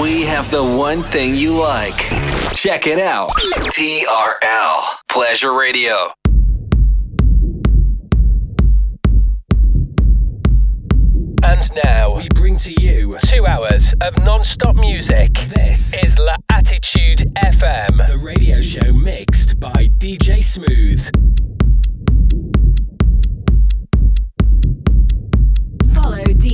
we have the one thing you like. Check it out. TRL Pleasure Radio. And now we bring to you two hours of non-stop music. This is La Attitude FM, the radio show mixed by DJ Smooth.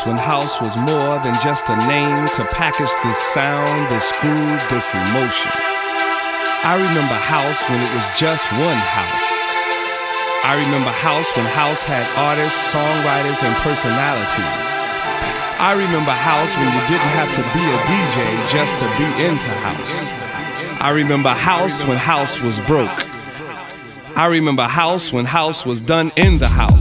House when house was more than just a name to package this sound, this groove, this emotion. I remember house when it was just one house. I remember house when house had artists, songwriters, and personalities. I remember house when you didn't have to be a DJ just to be into house. I remember house when house was broke. I remember house when house was done in the house.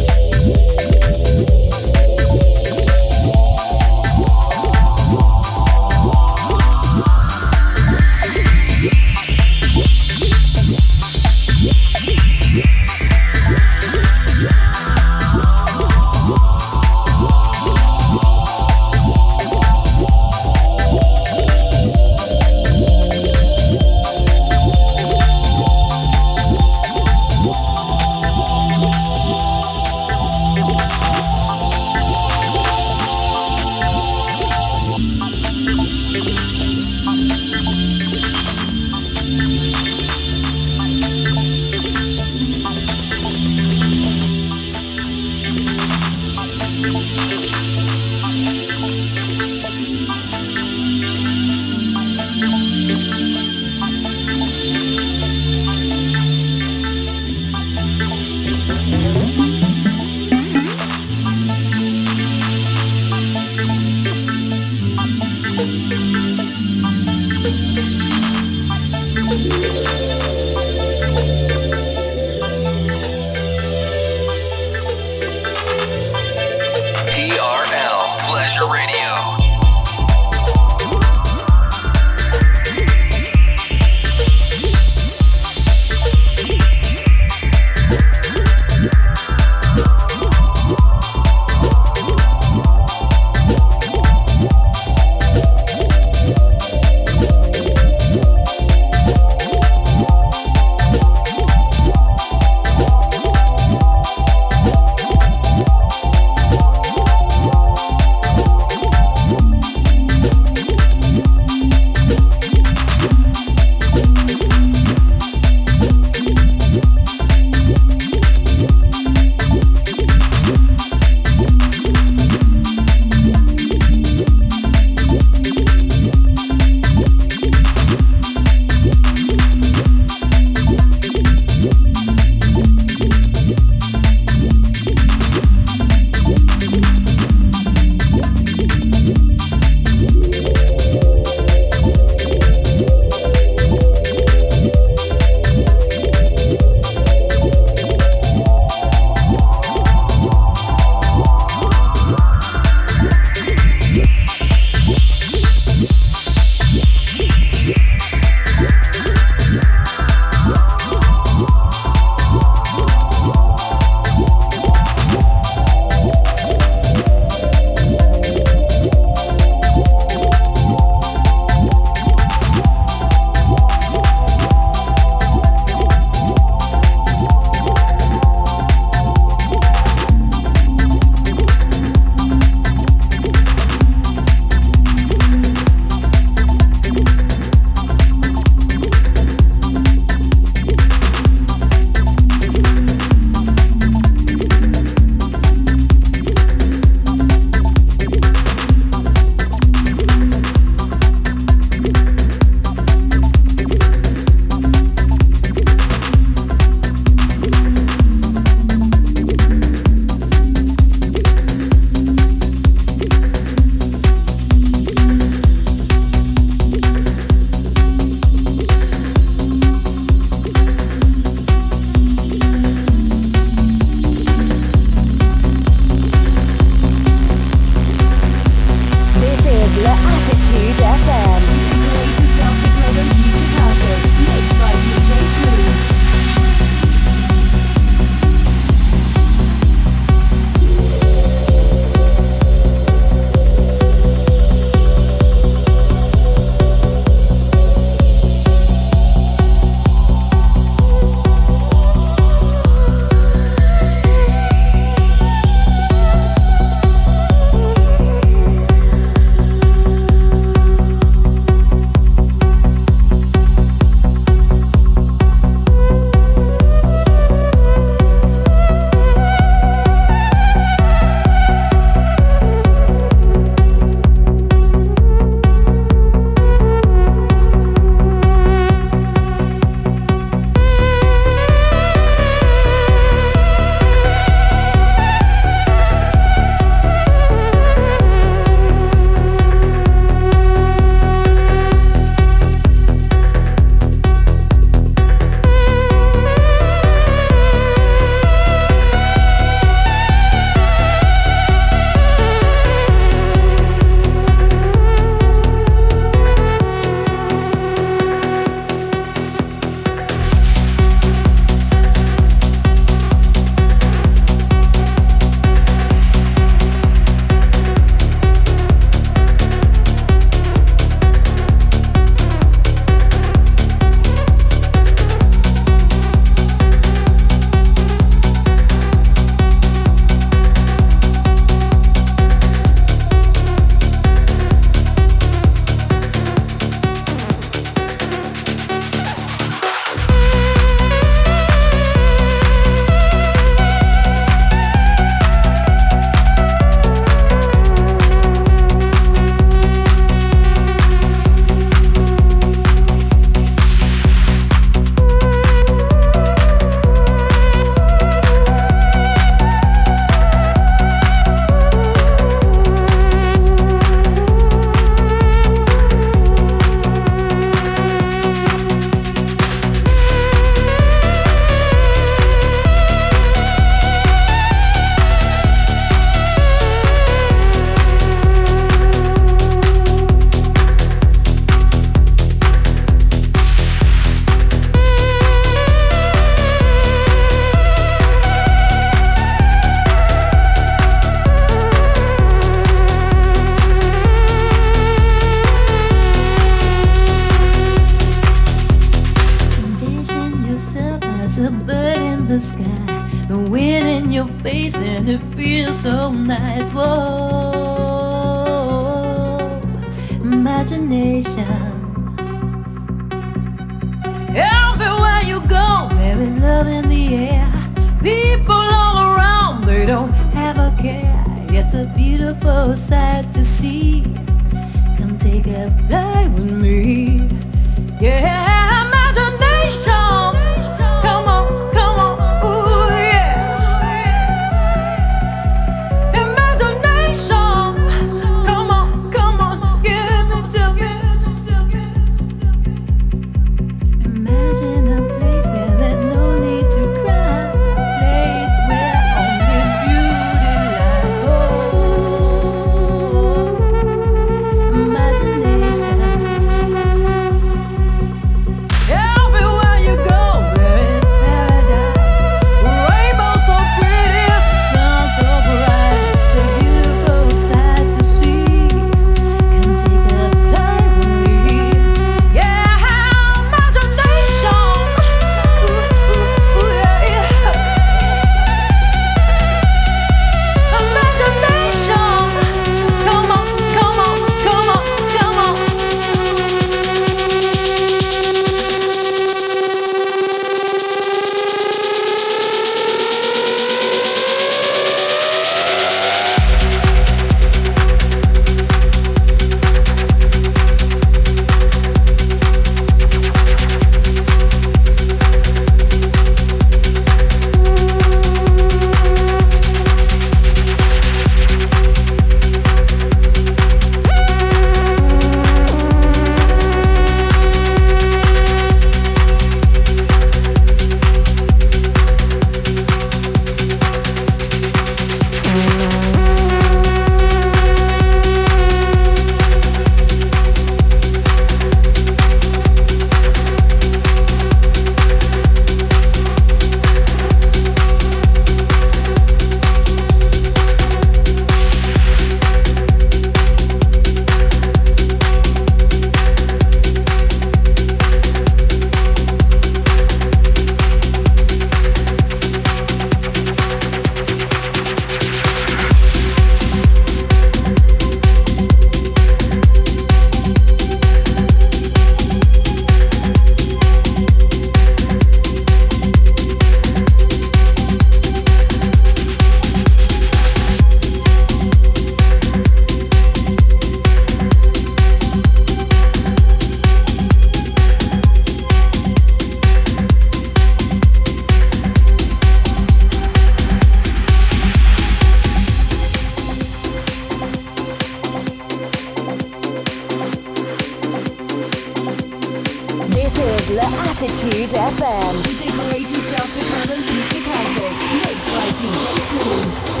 is La Attitude FM. With the greatest of the current future classics, mixed by DJ Smooth.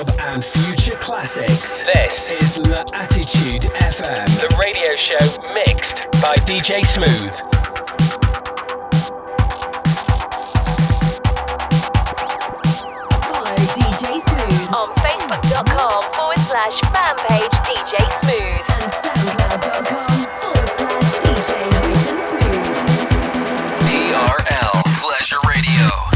Club and future classics. This is L'Attitude FM, the radio show mixed by DJ Smooth. Follow DJ Smooth on Facebook.com forward slash fan page DJ Smooth and SoundCloud.com forward slash DJ Smooth. TRL Pleasure Radio.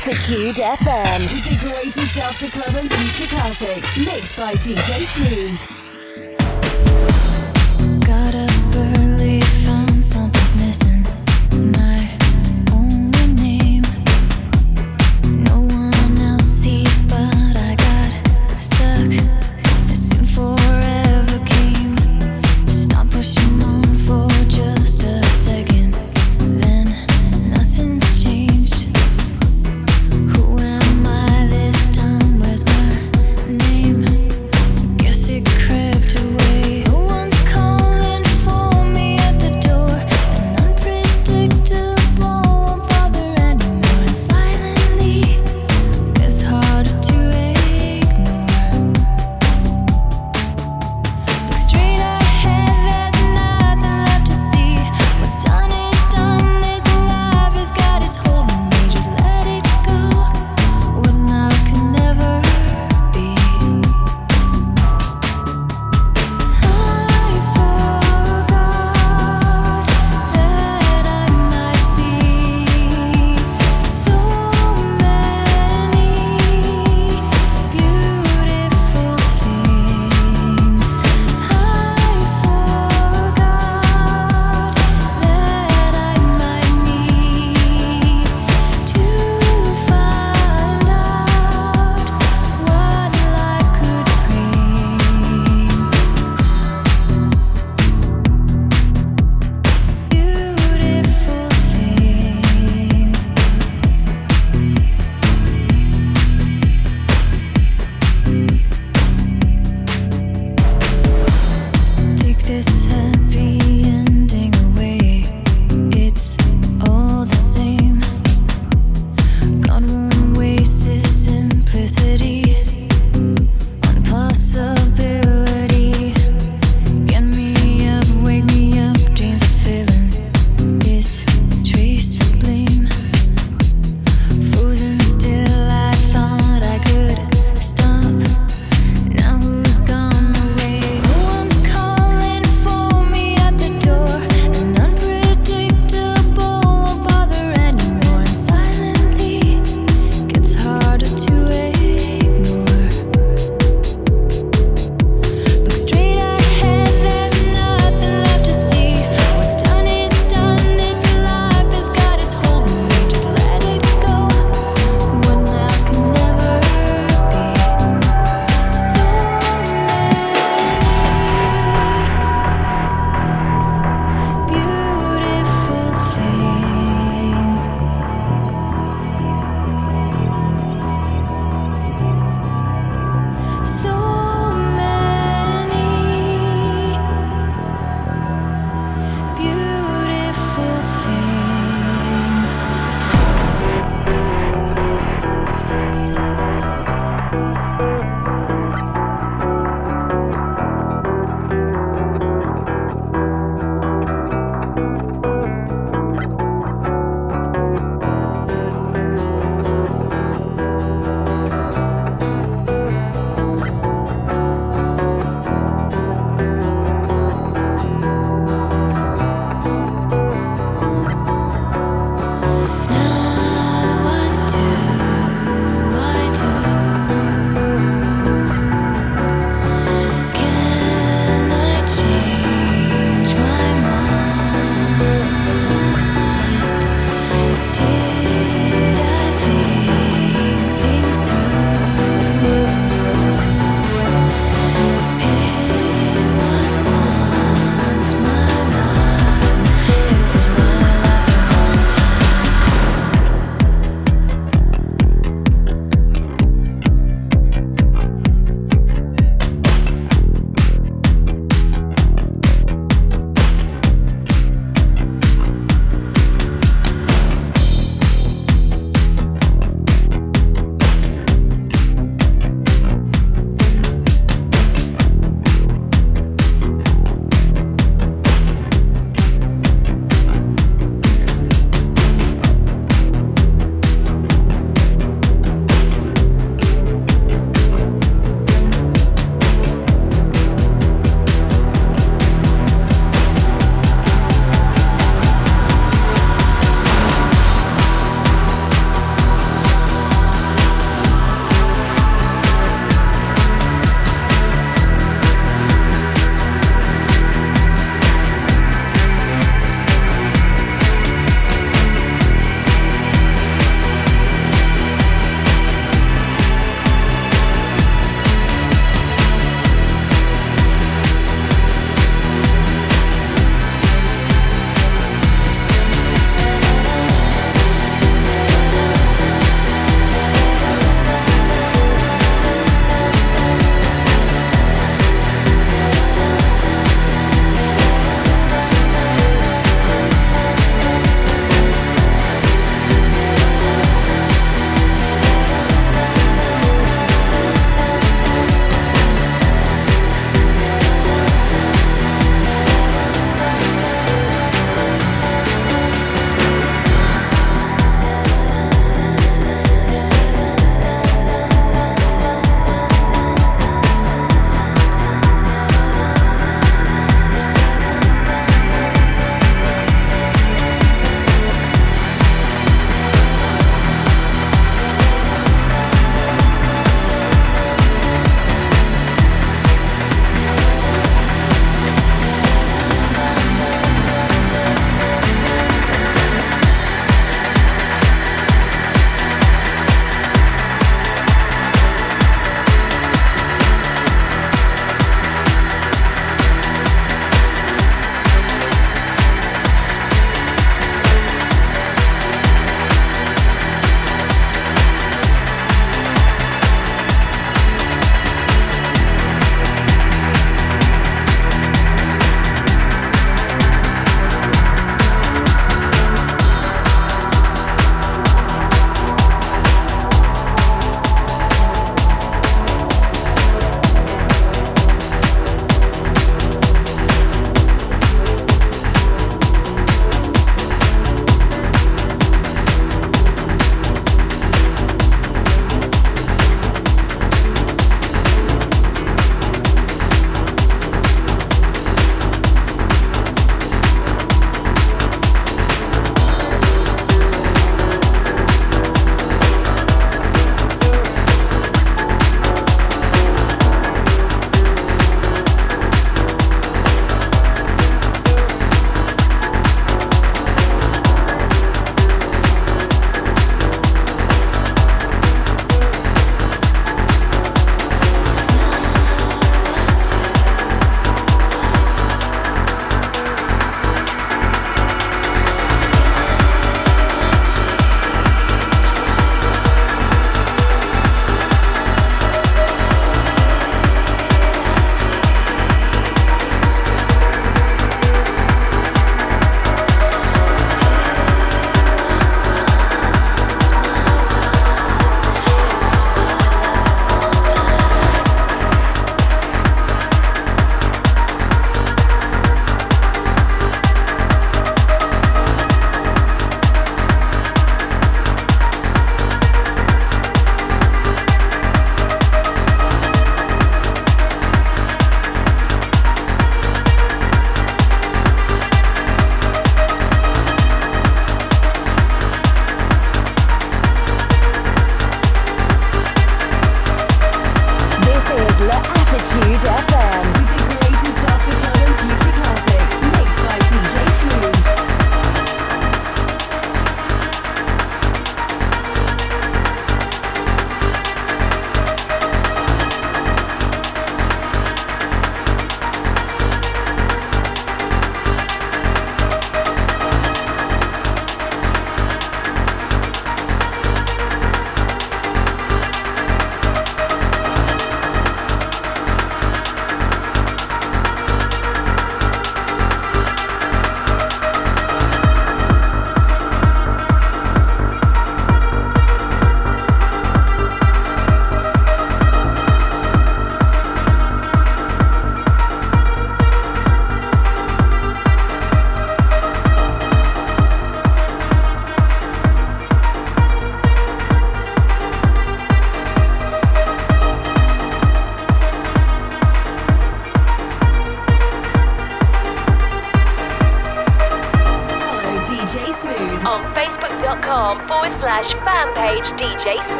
Attitude FM the greatest after club and future classics mixed by DJ Smooth.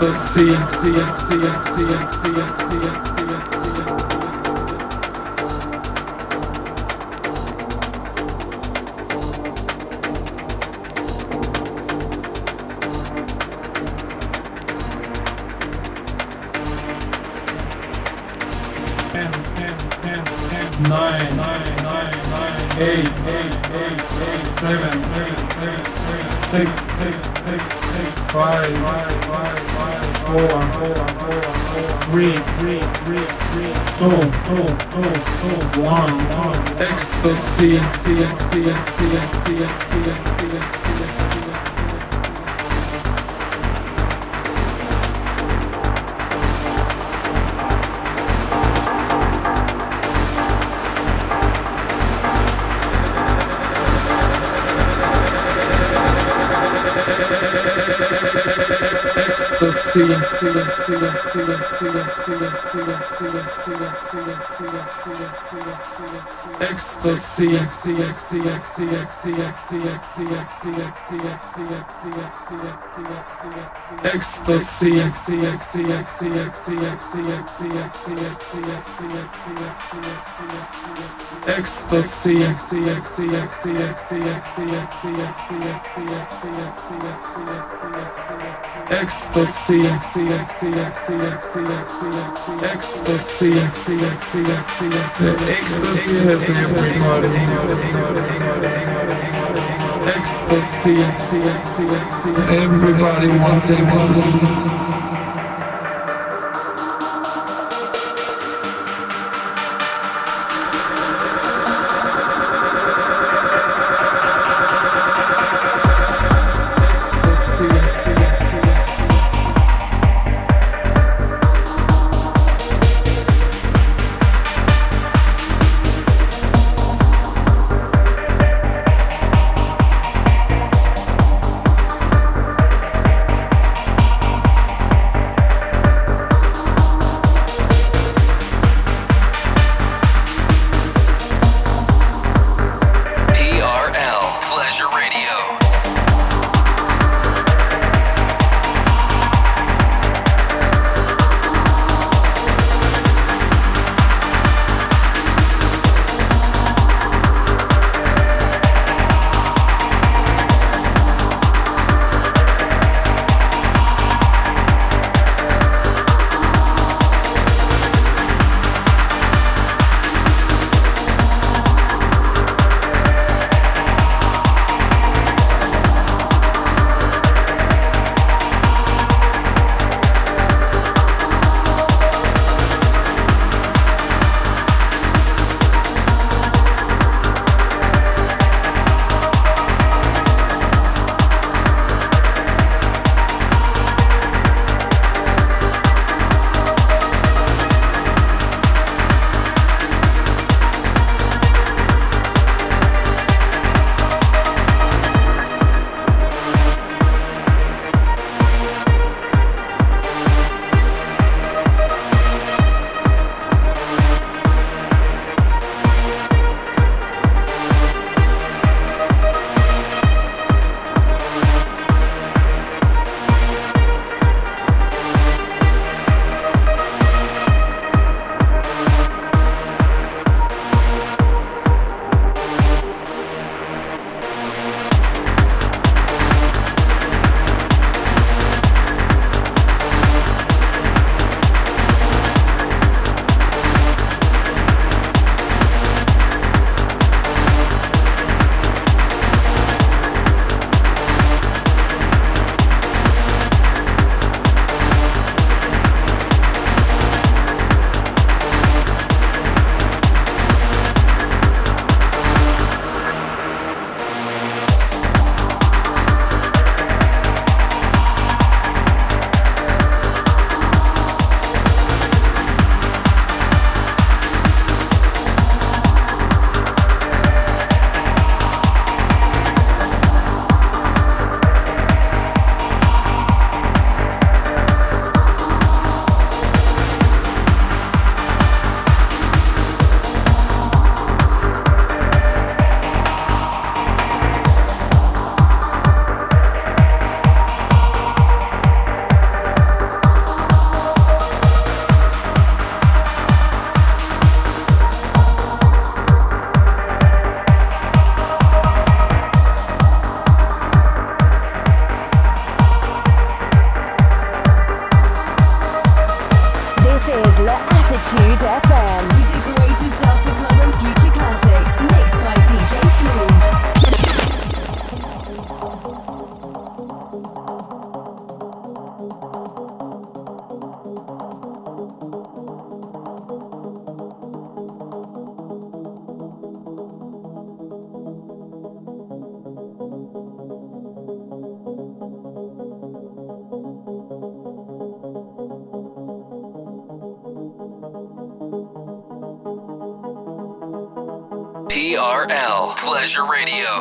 See, see, see, see, see, see. three, three, three, three, two, two, two, two, one, one. Ecstasy, ecstasy, ecstasy, ecstasy, ecstasy, ecstasy, ecstasy. ecstasy. ecstasy ecstasy ecstasy ecstasy, ecstasy, ecstasy, ecstasy, ecstasy, ecstasy, ecstasy, ecstasy, ecstasy ecstasy, ecstasy, Ecstasy, everybody wants ecstasy. Radio.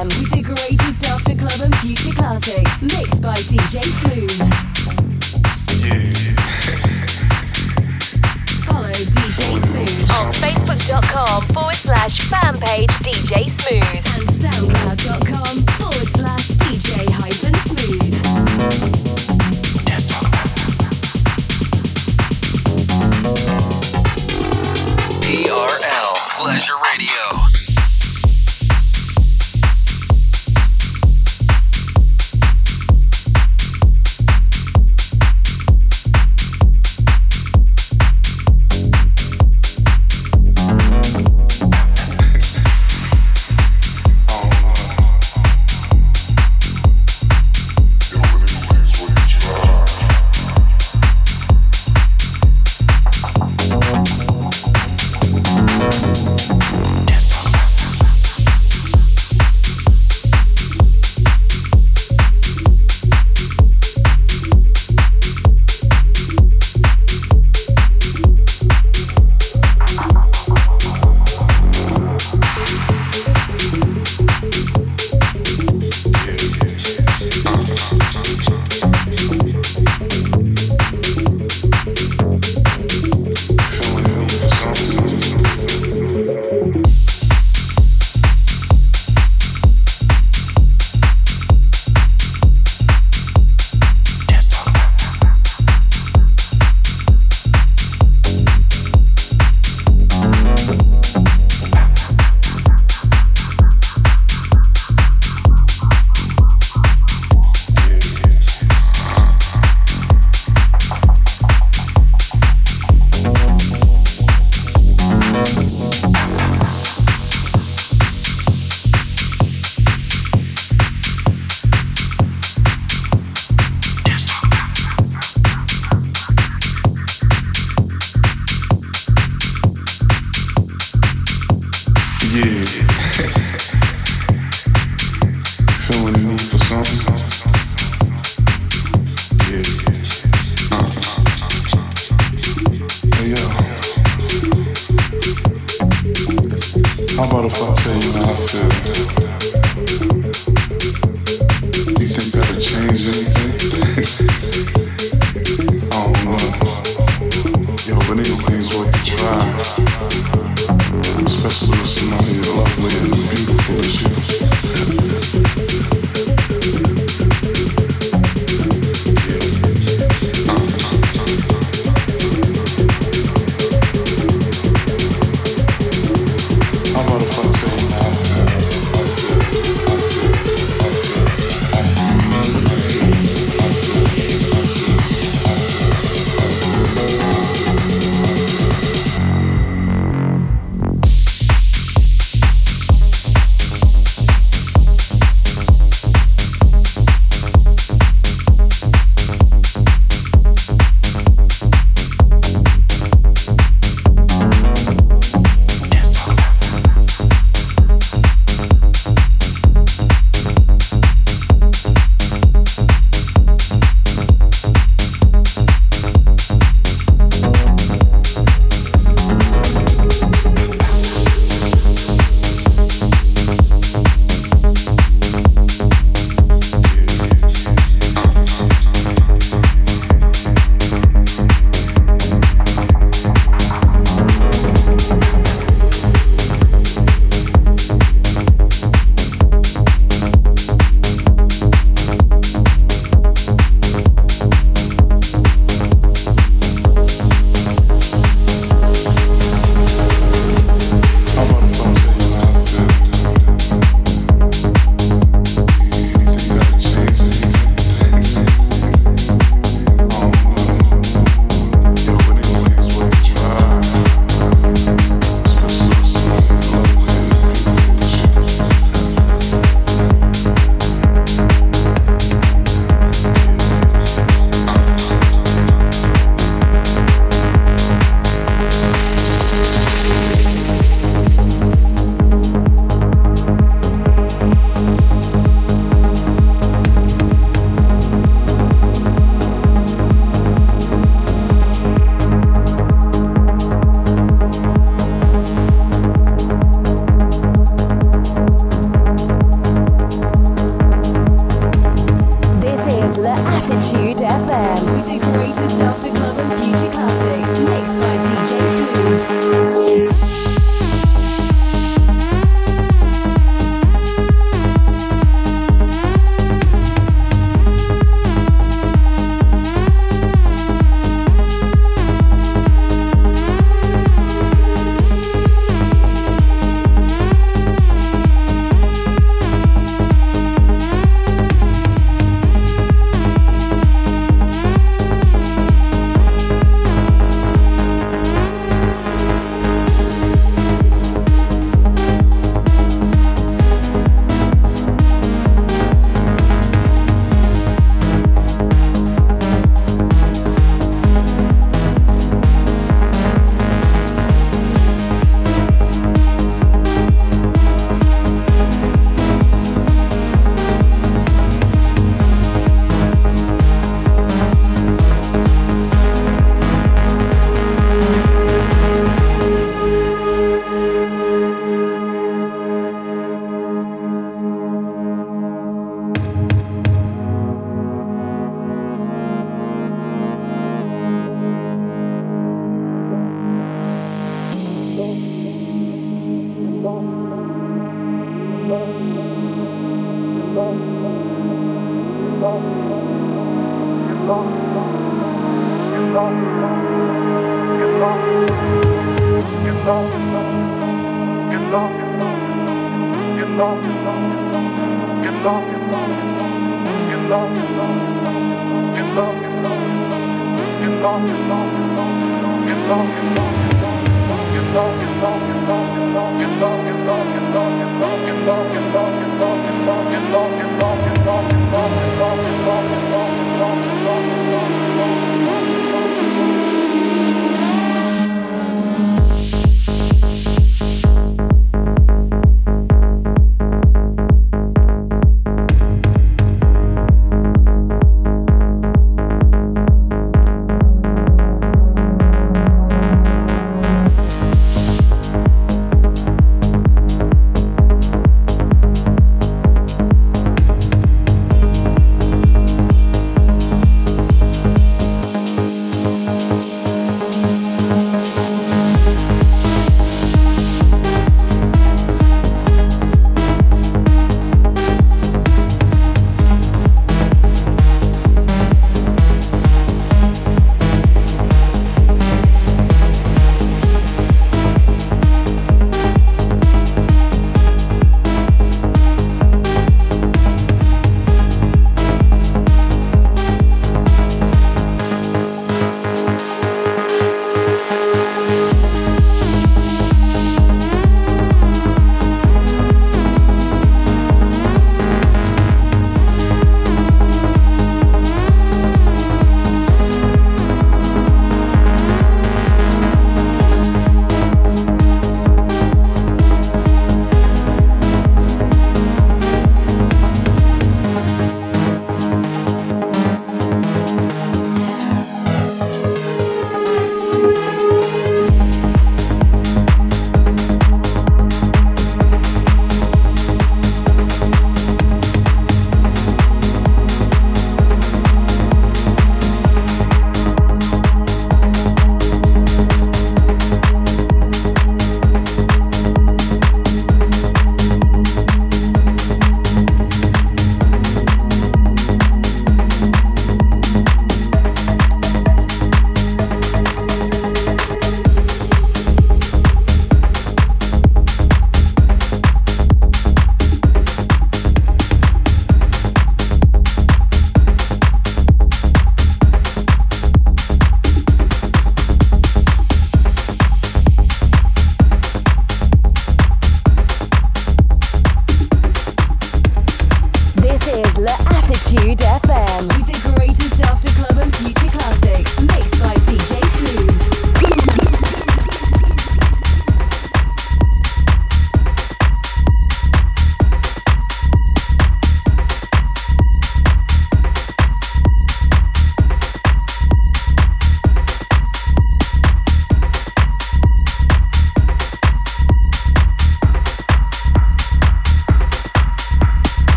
FM with the greatest after club and future classics mixed by DJ Smooth. Follow DJ Smooth on Facebook.com forward slash fan page DJ Smooth and SoundCloud.com forward slash DJ hyphen Smooth. TRL Pleasure Radio.